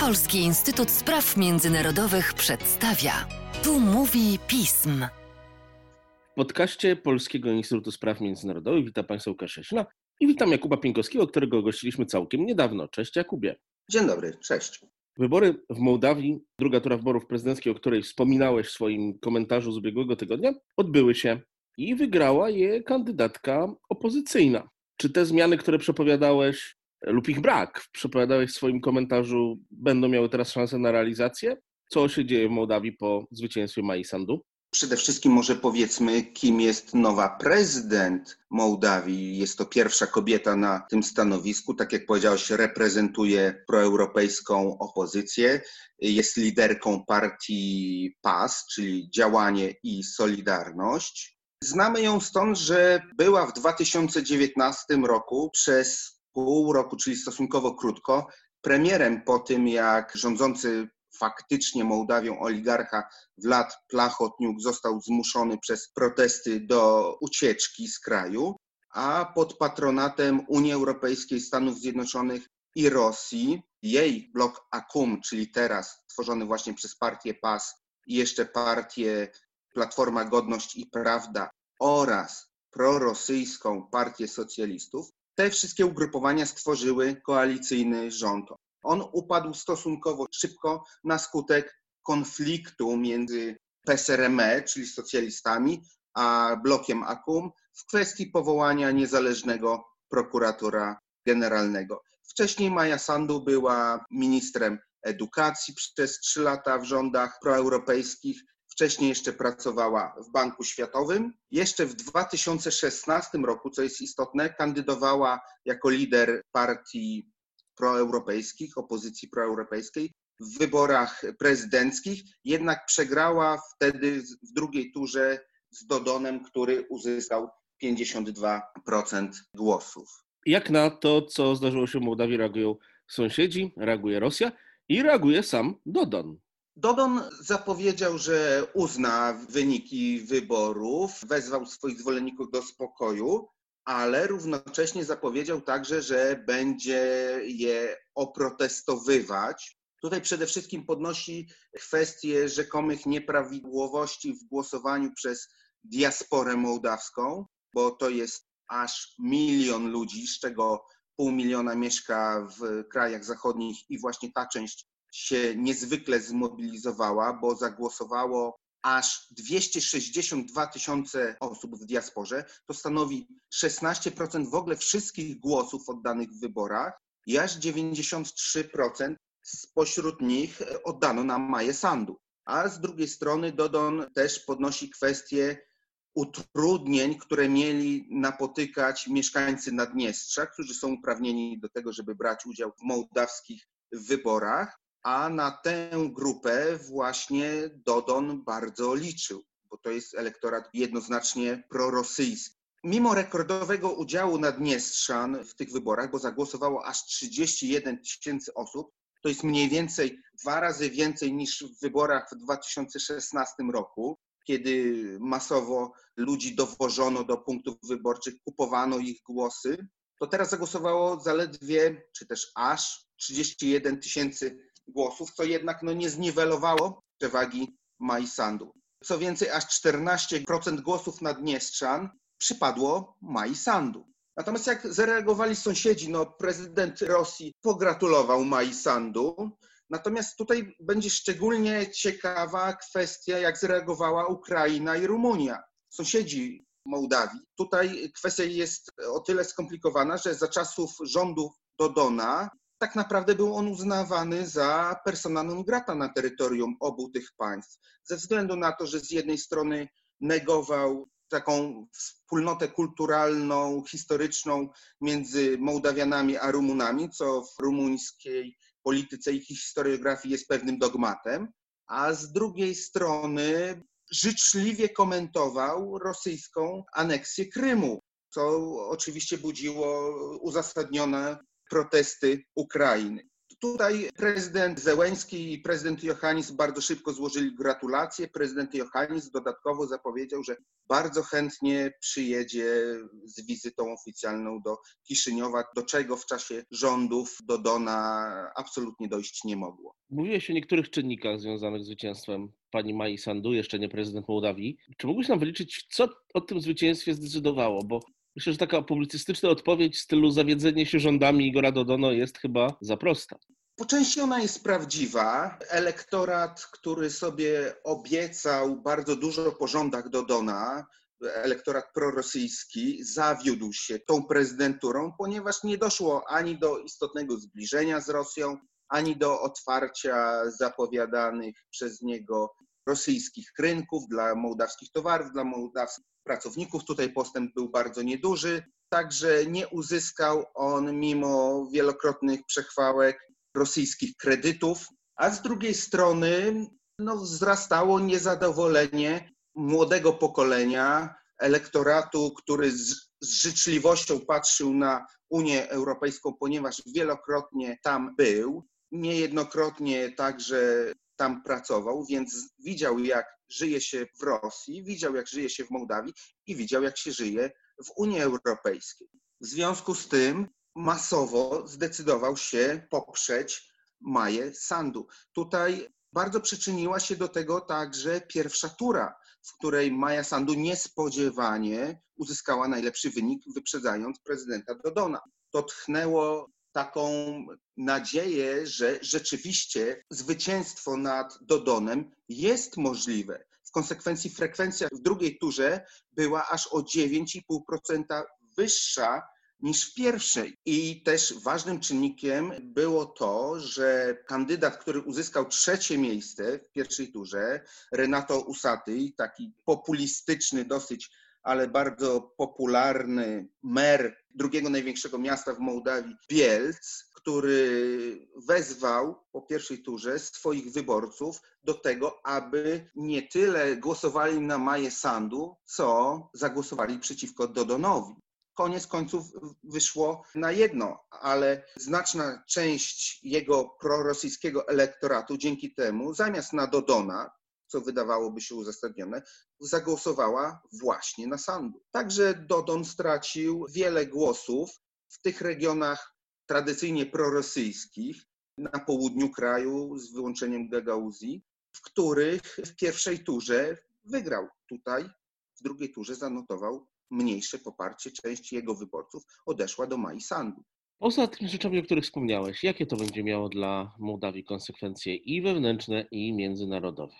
Polski Instytut Spraw Międzynarodowych przedstawia. Tu mówi pism. W podcaście Polskiego Instytutu Spraw Międzynarodowych witam Państwa Łukasz Szesina i witam Jakuba Pienkowskiego, którego gościliśmy całkiem niedawno. Cześć Jakubie. Dzień dobry, cześć. Wybory w Mołdawii, druga tura wyborów prezydenckich, o której wspominałeś w swoim komentarzu z ubiegłego tygodnia, odbyły się i wygrała je kandydatka opozycyjna. Czy te zmiany, które przepowiadałeś, lub ich brak, przepowiadałeś w swoim komentarzu, będą miały teraz szansę na realizację? Co się dzieje w Mołdawii po zwycięstwie Mai Sandu? Przede wszystkim może powiedzmy, kim jest nowa prezydent Mołdawii. Jest to pierwsza kobieta na tym stanowisku. Tak jak powiedziałeś, reprezentuje proeuropejską opozycję. Jest liderką partii PAS, czyli Działanie i Solidarność. Znamy ją stąd, że była w 2019 roku przez pół roku, czyli stosunkowo krótko, premierem po tym, jak rządzący faktycznie Mołdawią oligarcha Wlad Plachotniuk został zmuszony przez protesty do ucieczki z kraju, a pod patronatem Unii Europejskiej, Stanów Zjednoczonych i Rosji jej blok AKUM, czyli teraz tworzony właśnie przez partię PAS i jeszcze partię Platforma Godność i Prawda oraz prorosyjską partię socjalistów, te wszystkie ugrupowania stworzyły koalicyjny rząd. On upadł stosunkowo szybko na skutek konfliktu między PSRME, czyli socjalistami, a blokiem AKUM w kwestii powołania niezależnego prokuratora generalnego. Wcześniej Maja Sandu była ministrem edukacji przez trzy lata w rządach proeuropejskich. Wcześniej jeszcze pracowała w Banku Światowym. Jeszcze w 2016 roku, co jest istotne, kandydowała jako lider partii proeuropejskich, opozycji proeuropejskiej w wyborach prezydenckich, jednak przegrała wtedy w drugiej turze z Dodonem, który uzyskał 52% głosów. Jak na to, co zdarzyło się w Mołdawii, reagują sąsiedzi, reaguje Rosja i reaguje sam Dodon. Dodon zapowiedział, że uzna wyniki wyborów, wezwał swoich zwolenników do spokoju, ale równocześnie zapowiedział także, że będzie je oprotestowywać. Tutaj przede wszystkim podnosi kwestię rzekomych nieprawidłowości w głosowaniu przez diasporę mołdawską, bo to jest aż milion ludzi, z czego pół miliona mieszka w krajach zachodnich i właśnie ta część się niezwykle zmobilizowała, bo zagłosowało aż 262 tysiące osób w diasporze. To stanowi 16% w ogóle wszystkich głosów oddanych w wyborach i aż 93% spośród nich oddano na Maję Sandu. A z drugiej strony Dodon też podnosi kwestię utrudnień, które mieli napotykać mieszkańcy Naddniestrza, którzy są uprawnieni do tego, żeby brać udział w mołdawskich wyborach a na tę grupę właśnie Dodon bardzo liczył, bo to jest elektorat jednoznacznie prorosyjski. Mimo rekordowego udziału Naddniestrzan w tych wyborach, bo zagłosowało aż 31 tysięcy osób, to jest mniej więcej dwa razy więcej niż w wyborach w 2016 roku, kiedy masowo ludzi dowożono do punktów wyborczych, kupowano ich głosy, to teraz zagłosowało zaledwie, czy też aż 31 tysięcy głosów, co jednak no, nie zniwelowało przewagi Sandu. Co więcej, aż 14% głosów Naddniestrzan przypadło Sandu. Natomiast jak zareagowali sąsiedzi, no prezydent Rosji pogratulował Sandu, natomiast tutaj będzie szczególnie ciekawa kwestia, jak zareagowała Ukraina i Rumunia. Sąsiedzi Mołdawii. Tutaj kwestia jest o tyle skomplikowana, że za czasów rządów Dodona tak naprawdę był on uznawany za persona non grata na terytorium obu tych państw, ze względu na to, że z jednej strony negował taką wspólnotę kulturalną, historyczną między Mołdawianami a Rumunami, co w rumuńskiej polityce i historiografii jest pewnym dogmatem, a z drugiej strony życzliwie komentował rosyjską aneksję Krymu, co oczywiście budziło uzasadnione protesty Ukrainy. Tutaj prezydent Zełęński i prezydent Johannis bardzo szybko złożyli gratulacje. Prezydent Johannis dodatkowo zapowiedział, że bardzo chętnie przyjedzie z wizytą oficjalną do Kiszyniowa, do czego w czasie rządów Dodona absolutnie dojść nie mogło. Mówiłeś o niektórych czynnikach związanych z zwycięstwem pani Mai Sandu, jeszcze nie prezydent Mołdawii. Czy mógłbyś nam wyliczyć, co o tym zwycięstwie zdecydowało? Bo myślę, że taka publicystyczna odpowiedź w stylu zawiedzenie się rządami Igora Dodono jest chyba za prosta. Po części ona jest prawdziwa. Elektorat, który sobie obiecał bardzo dużo po rządach Dodona, elektorat prorosyjski, zawiódł się tą prezydenturą, ponieważ nie doszło ani do istotnego zbliżenia z Rosją, ani do otwarcia zapowiadanych przez niego rosyjskich rynków dla mołdawskich towarów, dla mołdawskich pracowników. Tutaj postęp był bardzo nieduży, także nie uzyskał on mimo wielokrotnych przechwałek rosyjskich kredytów, a z drugiej strony no, wzrastało niezadowolenie młodego pokolenia, elektoratu, który z, z życzliwością patrzył na Unię Europejską, ponieważ wielokrotnie tam był, niejednokrotnie także tam pracował, więc widział, jak żyje się w Rosji, widział, jak żyje się w Mołdawii i widział, jak się żyje w Unii Europejskiej. W związku z tym masowo zdecydował się poprzeć Maję Sandu. Tutaj bardzo przyczyniła się do tego także pierwsza tura, w której Maja Sandu niespodziewanie uzyskała najlepszy wynik, wyprzedzając prezydenta Dodona. To tchnęło taką nadzieję, że rzeczywiście zwycięstwo nad Dodonem jest możliwe. W konsekwencji frekwencja w drugiej turze była aż o 9,5% wyższa niż w pierwszej. I też ważnym czynnikiem było to, że kandydat, który uzyskał trzecie miejsce w pierwszej turze, Renato Usaty, taki populistyczny dosyć ale bardzo popularny mer drugiego największego miasta w Mołdawii, Bielc, który wezwał po pierwszej turze swoich wyborców do tego, aby nie tyle głosowali na Maję Sandu, co zagłosowali przeciwko Dodonowi. Koniec końców wyszło na jedno, ale znaczna część jego prorosyjskiego elektoratu dzięki temu, zamiast na Dodona, co wydawałoby się uzasadnione, zagłosowała właśnie na Sandu. Także Dodon stracił wiele głosów w tych regionach tradycyjnie prorosyjskich, na południu kraju, z wyłączeniem Gagauzji, w których w pierwszej turze wygrał. Tutaj w drugiej turze zanotował mniejsze poparcie, część jego wyborców odeszła do Mai Sandu. Poza tymi rzeczami, o których wspomniałeś, jakie to będzie miało dla Mołdawii konsekwencje i wewnętrzne, i międzynarodowe?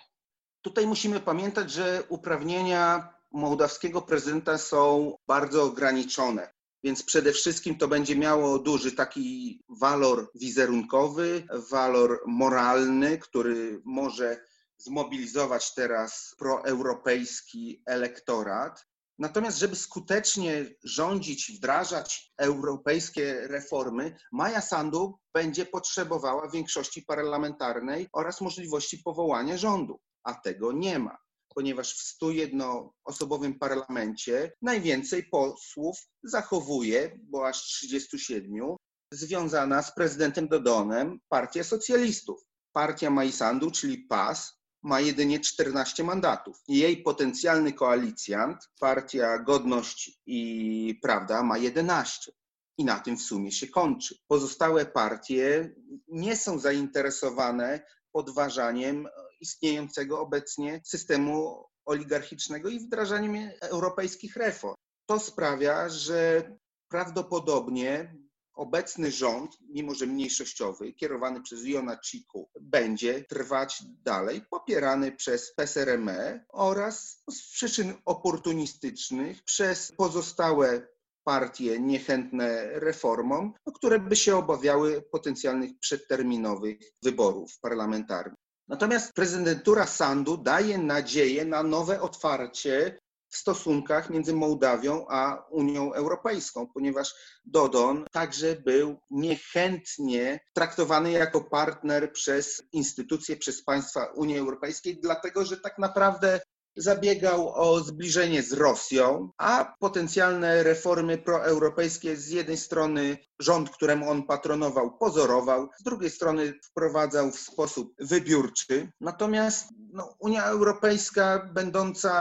Tutaj musimy pamiętać, że uprawnienia mołdawskiego prezydenta są bardzo ograniczone. Więc przede wszystkim to będzie miało duży taki walor wizerunkowy, walor moralny, który może zmobilizować teraz proeuropejski elektorat. Natomiast, żeby skutecznie rządzić, wdrażać europejskie reformy, Maja Sandu będzie potrzebowała większości parlamentarnej oraz możliwości powołania rządu, a tego nie ma, ponieważ w 101-osobowym parlamencie najwięcej posłów zachowuje, bo aż 37, związana z prezydentem Dodonem Partia Socjalistów. Partia Majsandu, czyli PAS, ma jedynie 14 mandatów. Jej potencjalny koalicjant, Partia Godność i Prawda, ma 11. I na tym w sumie się kończy. Pozostałe partie nie są zainteresowane podważaniem istniejącego obecnie systemu oligarchicznego i wdrażaniem europejskich reform. To sprawia, że prawdopodobnie obecny rząd, mimo że mniejszościowy, kierowany przez Jona Ciku, będzie trwać dalej, popierany przez PSRME oraz z przyczyn oportunistycznych przez pozostałe partie niechętne reformom, które by się obawiały potencjalnych przedterminowych wyborów parlamentarnych. Natomiast prezydentura Sandu daje nadzieję na nowe otwarcie w stosunkach między Mołdawią a Unią Europejską, ponieważ Dodon także był niechętnie traktowany jako partner przez instytucje, przez państwa Unii Europejskiej, dlatego że tak naprawdę zabiegał o zbliżenie z Rosją, a potencjalne reformy proeuropejskie z jednej strony rząd, któremu on patronował, pozorował, z drugiej strony wprowadzał w sposób wybiórczy. Natomiast no, Unia Europejska, będąca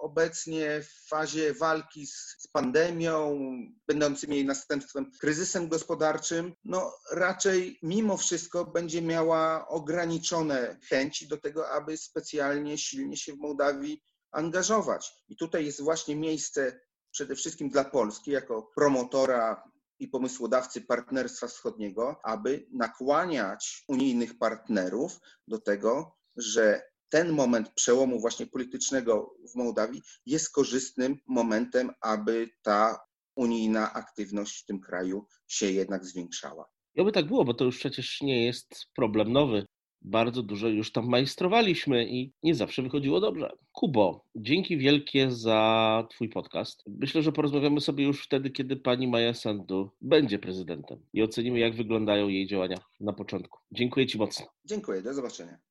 obecnie w fazie walki z, z, pandemią, będącym jej następstwem kryzysem gospodarczym, no raczej mimo wszystko będzie miała ograniczone chęci do tego, aby specjalnie silnie się w Mołdawii angażować. I tutaj jest właśnie miejsce przede wszystkim dla Polski jako promotora i pomysłodawcy Partnerstwa Wschodniego, aby nakłaniać unijnych partnerów do tego, że ten moment przełomu właśnie politycznego w Mołdawii jest korzystnym momentem, aby ta unijna aktywność w tym kraju się jednak zwiększała. I oby tak było, bo to już przecież nie jest problem nowy. Bardzo dużo już tam majstrowaliśmy i nie zawsze wychodziło dobrze. Kubo, dzięki wielkie za Twój podcast. Myślę, że porozmawiamy sobie już wtedy, kiedy pani Maja Sandu będzie prezydentem i ocenimy, jak wyglądają jej działania na początku. Dziękuję Ci mocno. Dziękuję, do zobaczenia.